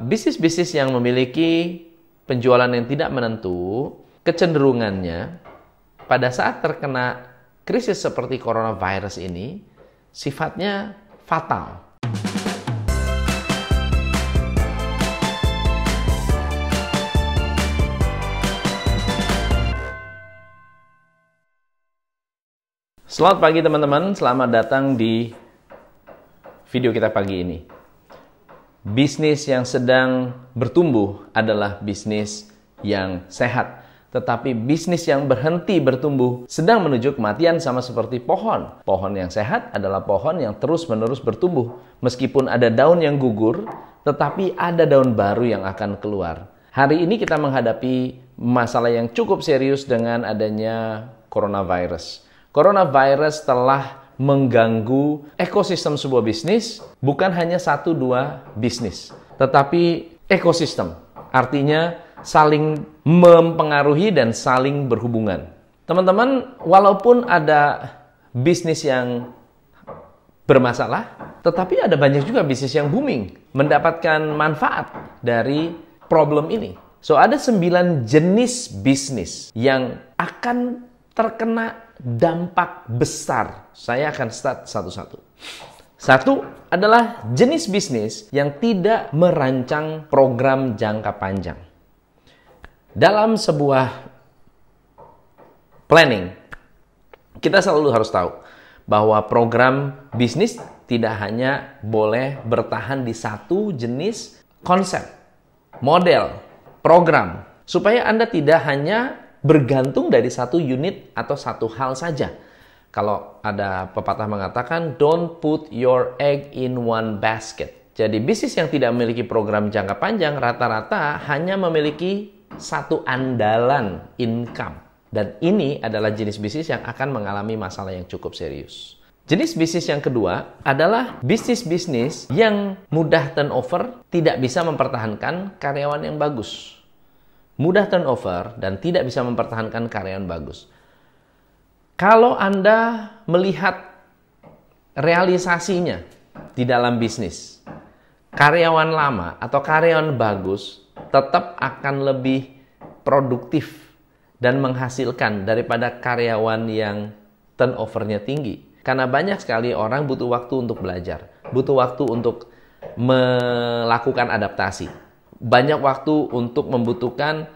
Bisnis-bisnis yang memiliki penjualan yang tidak menentu, kecenderungannya pada saat terkena krisis seperti coronavirus ini sifatnya fatal. Selamat pagi teman-teman, selamat datang di video kita pagi ini. Bisnis yang sedang bertumbuh adalah bisnis yang sehat. Tetapi bisnis yang berhenti bertumbuh sedang menuju kematian sama seperti pohon. Pohon yang sehat adalah pohon yang terus-menerus bertumbuh. Meskipun ada daun yang gugur, tetapi ada daun baru yang akan keluar. Hari ini kita menghadapi masalah yang cukup serius dengan adanya coronavirus. Coronavirus telah mengganggu ekosistem sebuah bisnis, bukan hanya satu dua bisnis, tetapi ekosistem. Artinya saling mempengaruhi dan saling berhubungan. Teman-teman, walaupun ada bisnis yang bermasalah, tetapi ada banyak juga bisnis yang booming, mendapatkan manfaat dari problem ini. So, ada sembilan jenis bisnis yang akan terkena dampak besar. Saya akan start satu-satu. Satu adalah jenis bisnis yang tidak merancang program jangka panjang. Dalam sebuah planning, kita selalu harus tahu bahwa program bisnis tidak hanya boleh bertahan di satu jenis konsep, model, program, supaya Anda tidak hanya bergantung dari satu unit atau satu hal saja. Kalau ada pepatah mengatakan, don't put your egg in one basket. Jadi bisnis yang tidak memiliki program jangka panjang rata-rata hanya memiliki satu andalan income. Dan ini adalah jenis bisnis yang akan mengalami masalah yang cukup serius. Jenis bisnis yang kedua adalah bisnis-bisnis yang mudah turnover, tidak bisa mempertahankan karyawan yang bagus mudah turnover, dan tidak bisa mempertahankan karyawan bagus. Kalau Anda melihat realisasinya di dalam bisnis, karyawan lama atau karyawan bagus tetap akan lebih produktif dan menghasilkan daripada karyawan yang turnovernya tinggi. Karena banyak sekali orang butuh waktu untuk belajar, butuh waktu untuk melakukan adaptasi banyak waktu untuk membutuhkan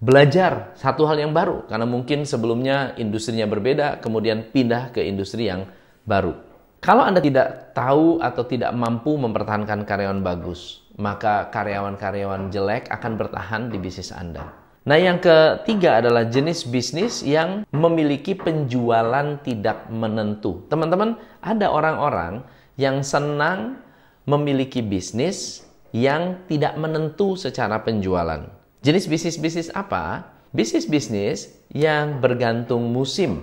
belajar satu hal yang baru karena mungkin sebelumnya industrinya berbeda kemudian pindah ke industri yang baru. Kalau Anda tidak tahu atau tidak mampu mempertahankan karyawan bagus, maka karyawan-karyawan jelek akan bertahan di bisnis Anda. Nah, yang ketiga adalah jenis bisnis yang memiliki penjualan tidak menentu. Teman-teman, ada orang-orang yang senang memiliki bisnis yang tidak menentu secara penjualan. Jenis bisnis-bisnis apa? Bisnis-bisnis yang bergantung musim.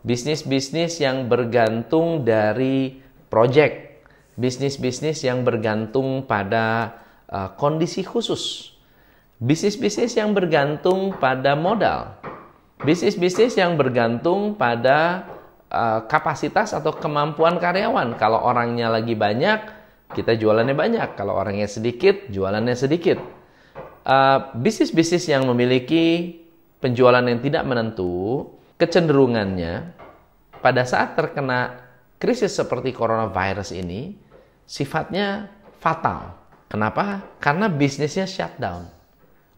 Bisnis-bisnis yang bergantung dari project. Bisnis-bisnis yang bergantung pada uh, kondisi khusus. Bisnis-bisnis yang bergantung pada modal. Bisnis-bisnis yang bergantung pada uh, kapasitas atau kemampuan karyawan. Kalau orangnya lagi banyak, kita jualannya banyak. Kalau orangnya sedikit, jualannya sedikit. Uh, bisnis-bisnis uh, yang memiliki penjualan yang tidak menentu, kecenderungannya pada saat terkena krisis seperti coronavirus ini sifatnya fatal. Kenapa? Karena bisnisnya shutdown.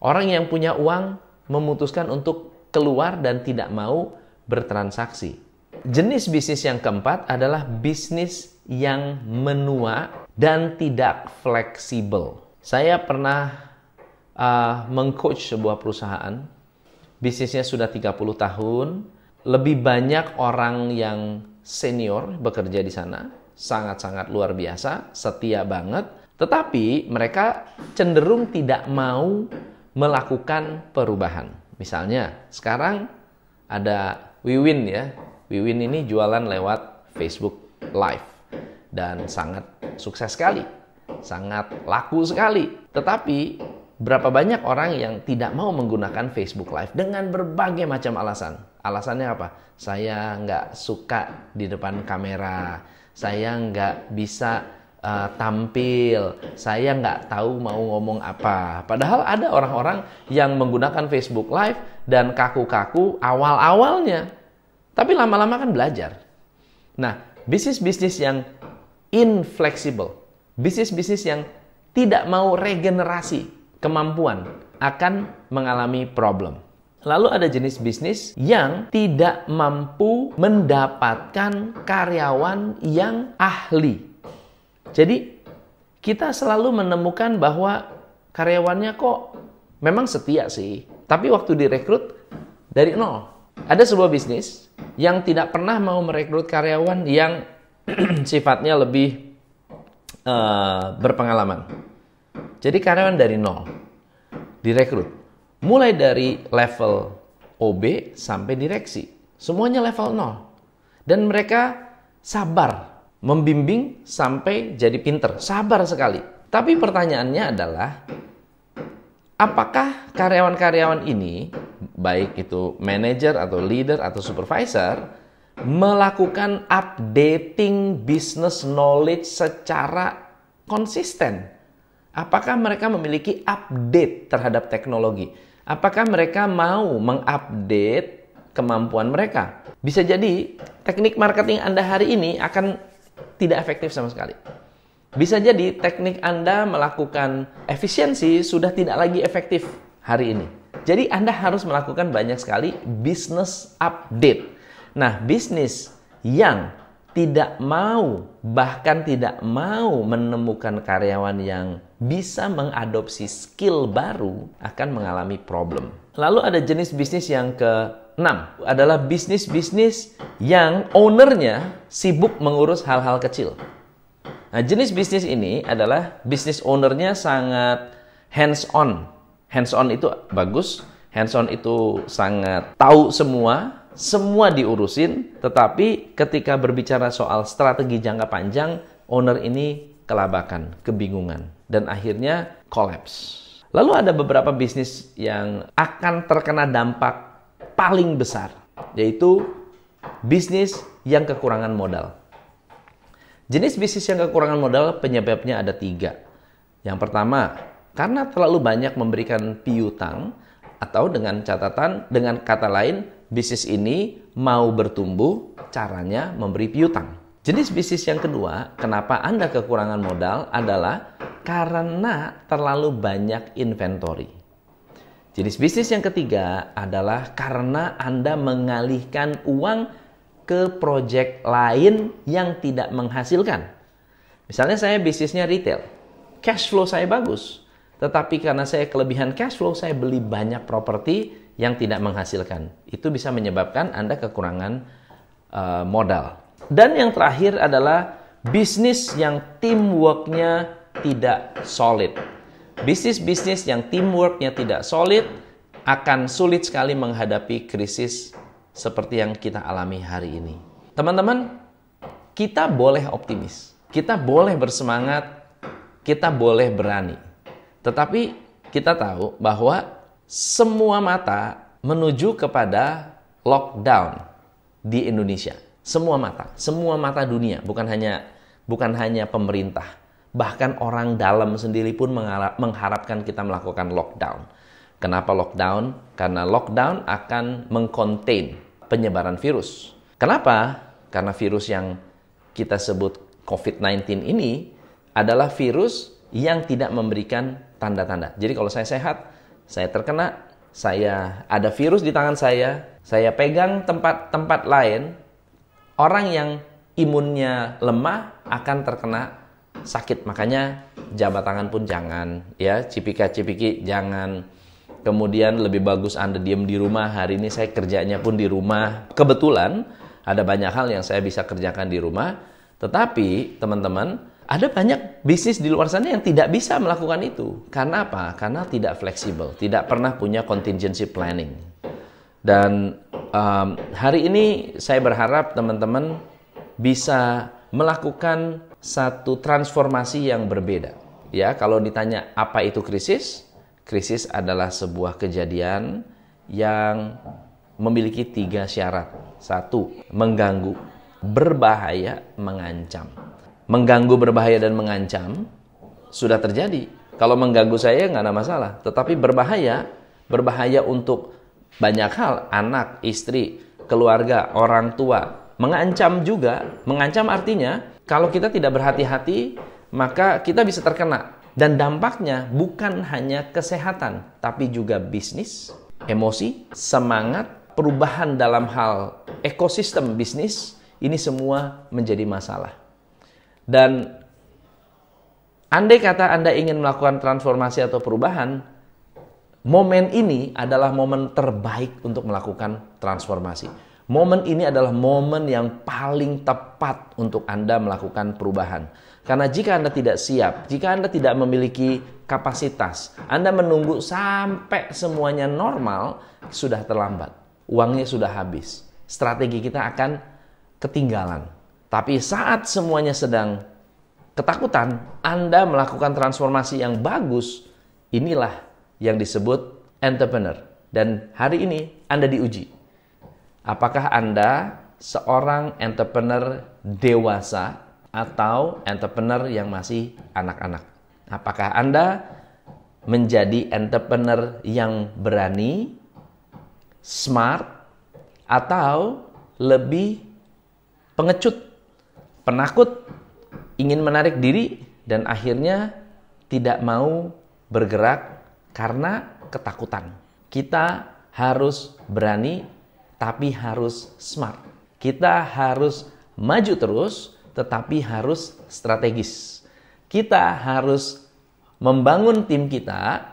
Orang yang punya uang memutuskan untuk keluar dan tidak mau bertransaksi. Jenis bisnis yang keempat adalah bisnis yang menua dan tidak fleksibel. Saya pernah uh, mengcoach sebuah perusahaan, bisnisnya sudah 30 tahun, lebih banyak orang yang senior bekerja di sana, sangat-sangat luar biasa, setia banget, tetapi mereka cenderung tidak mau melakukan perubahan. Misalnya, sekarang ada Wiwin ya. Wiwin ini jualan lewat Facebook Live dan sangat sukses sekali, sangat laku sekali. Tetapi berapa banyak orang yang tidak mau menggunakan Facebook Live dengan berbagai macam alasan. Alasannya apa? Saya nggak suka di depan kamera, saya nggak bisa uh, tampil, saya nggak tahu mau ngomong apa. Padahal ada orang-orang yang menggunakan Facebook Live dan kaku-kaku awal-awalnya, tapi lama-lama kan belajar. Nah, bisnis-bisnis yang inflexible, bisnis-bisnis yang tidak mau regenerasi kemampuan akan mengalami problem. Lalu ada jenis bisnis yang tidak mampu mendapatkan karyawan yang ahli. Jadi kita selalu menemukan bahwa karyawannya kok memang setia sih, tapi waktu direkrut dari nol. Ada sebuah bisnis yang tidak pernah mau merekrut karyawan yang sifatnya lebih uh, berpengalaman. Jadi karyawan dari nol direkrut mulai dari level OB sampai direksi. Semuanya level 0. Dan mereka sabar membimbing sampai jadi pinter. Sabar sekali. Tapi pertanyaannya adalah, apakah karyawan-karyawan ini, baik itu manager atau leader atau supervisor, melakukan updating business knowledge secara konsisten? Apakah mereka memiliki update terhadap teknologi? Apakah mereka mau mengupdate kemampuan mereka? Bisa jadi teknik marketing Anda hari ini akan tidak efektif sama sekali. Bisa jadi teknik Anda melakukan efisiensi sudah tidak lagi efektif hari ini. Jadi Anda harus melakukan banyak sekali business update. Nah, bisnis yang tidak mau, bahkan tidak mau menemukan karyawan yang bisa mengadopsi skill baru akan mengalami problem. Lalu ada jenis bisnis yang ke-6 adalah bisnis-bisnis yang ownernya sibuk mengurus hal-hal kecil. Nah, jenis bisnis ini adalah bisnis ownernya sangat hands-on. Hands-on itu bagus, hands-on itu sangat tahu semua, semua diurusin, tetapi ketika berbicara soal strategi jangka panjang, owner ini kelabakan, kebingungan, dan akhirnya collapse. Lalu ada beberapa bisnis yang akan terkena dampak paling besar, yaitu bisnis yang kekurangan modal. Jenis bisnis yang kekurangan modal penyebabnya ada tiga. Yang pertama, karena terlalu banyak memberikan piutang, atau dengan catatan, dengan kata lain, bisnis ini mau bertumbuh, caranya memberi piutang. Jenis bisnis yang kedua, kenapa Anda kekurangan modal adalah karena terlalu banyak inventory. Jenis bisnis yang ketiga adalah karena Anda mengalihkan uang ke proyek lain yang tidak menghasilkan. Misalnya saya bisnisnya retail, cash flow saya bagus, tetapi karena saya kelebihan cash flow, saya beli banyak properti yang tidak menghasilkan. Itu bisa menyebabkan Anda kekurangan uh, modal. Dan yang terakhir adalah bisnis yang teamworknya tidak solid. Bisnis-bisnis yang teamworknya tidak solid akan sulit sekali menghadapi krisis seperti yang kita alami hari ini. Teman-teman, kita boleh optimis, kita boleh bersemangat, kita boleh berani. Tetapi kita tahu bahwa semua mata menuju kepada lockdown di Indonesia. Semua mata, semua mata dunia, bukan hanya bukan hanya pemerintah. Bahkan orang dalam sendiri pun mengharapkan kita melakukan lockdown. Kenapa lockdown? Karena lockdown akan mengcontain penyebaran virus. Kenapa? Karena virus yang kita sebut COVID-19 ini adalah virus yang tidak memberikan tanda-tanda. Jadi kalau saya sehat, saya terkena, saya ada virus di tangan saya, saya pegang tempat-tempat lain, orang yang imunnya lemah akan terkena sakit. Makanya jabat tangan pun jangan, ya cipika-cipiki jangan. Kemudian lebih bagus Anda diam di rumah. Hari ini saya kerjanya pun di rumah. Kebetulan ada banyak hal yang saya bisa kerjakan di rumah. Tetapi teman-teman, ada banyak bisnis di luar sana yang tidak bisa melakukan itu. Karena apa? Karena tidak fleksibel, tidak pernah punya contingency planning. Dan um, hari ini saya berharap teman-teman bisa melakukan satu transformasi yang berbeda. Ya, kalau ditanya apa itu krisis? Krisis adalah sebuah kejadian yang memiliki tiga syarat. Satu, mengganggu, berbahaya, mengancam. Mengganggu, berbahaya, dan mengancam sudah terjadi. Kalau mengganggu saya nggak ada masalah, tetapi berbahaya, berbahaya untuk banyak hal, anak, istri, keluarga, orang tua, mengancam juga. Mengancam artinya kalau kita tidak berhati-hati, maka kita bisa terkena. Dan dampaknya bukan hanya kesehatan, tapi juga bisnis, emosi, semangat, perubahan dalam hal ekosistem bisnis, ini semua menjadi masalah. Dan andai kata Anda ingin melakukan transformasi atau perubahan, momen ini adalah momen terbaik untuk melakukan transformasi. Momen ini adalah momen yang paling tepat untuk Anda melakukan perubahan. Karena jika Anda tidak siap, jika Anda tidak memiliki kapasitas, Anda menunggu sampai semuanya normal, sudah terlambat. Uangnya sudah habis. Strategi kita akan ketinggalan. Tapi saat semuanya sedang ketakutan, Anda melakukan transformasi yang bagus, inilah yang disebut entrepreneur. Dan hari ini Anda diuji. Apakah Anda seorang entrepreneur dewasa atau entrepreneur yang masih anak-anak? Apakah Anda menjadi entrepreneur yang berani, smart, atau lebih pengecut, penakut, ingin menarik diri, dan akhirnya tidak mau bergerak karena ketakutan? Kita harus berani tapi harus smart. Kita harus maju terus, tetapi harus strategis. Kita harus membangun tim kita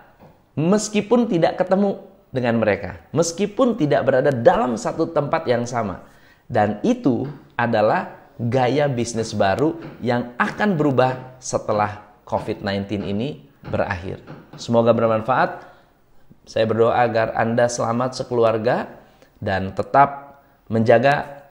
meskipun tidak ketemu dengan mereka, meskipun tidak berada dalam satu tempat yang sama. Dan itu adalah gaya bisnis baru yang akan berubah setelah COVID-19 ini berakhir. Semoga bermanfaat. Saya berdoa agar Anda selamat sekeluarga dan tetap menjaga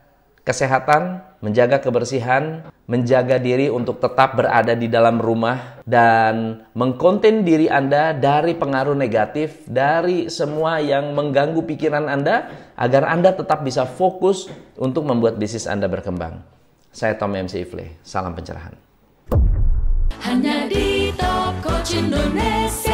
kesehatan, menjaga kebersihan, menjaga diri untuk tetap berada di dalam rumah dan mengkonten diri Anda dari pengaruh negatif, dari semua yang mengganggu pikiran Anda agar Anda tetap bisa fokus untuk membuat bisnis Anda berkembang. Saya Tom MC Ifle, salam pencerahan. Hanya di Top Coach Indonesia.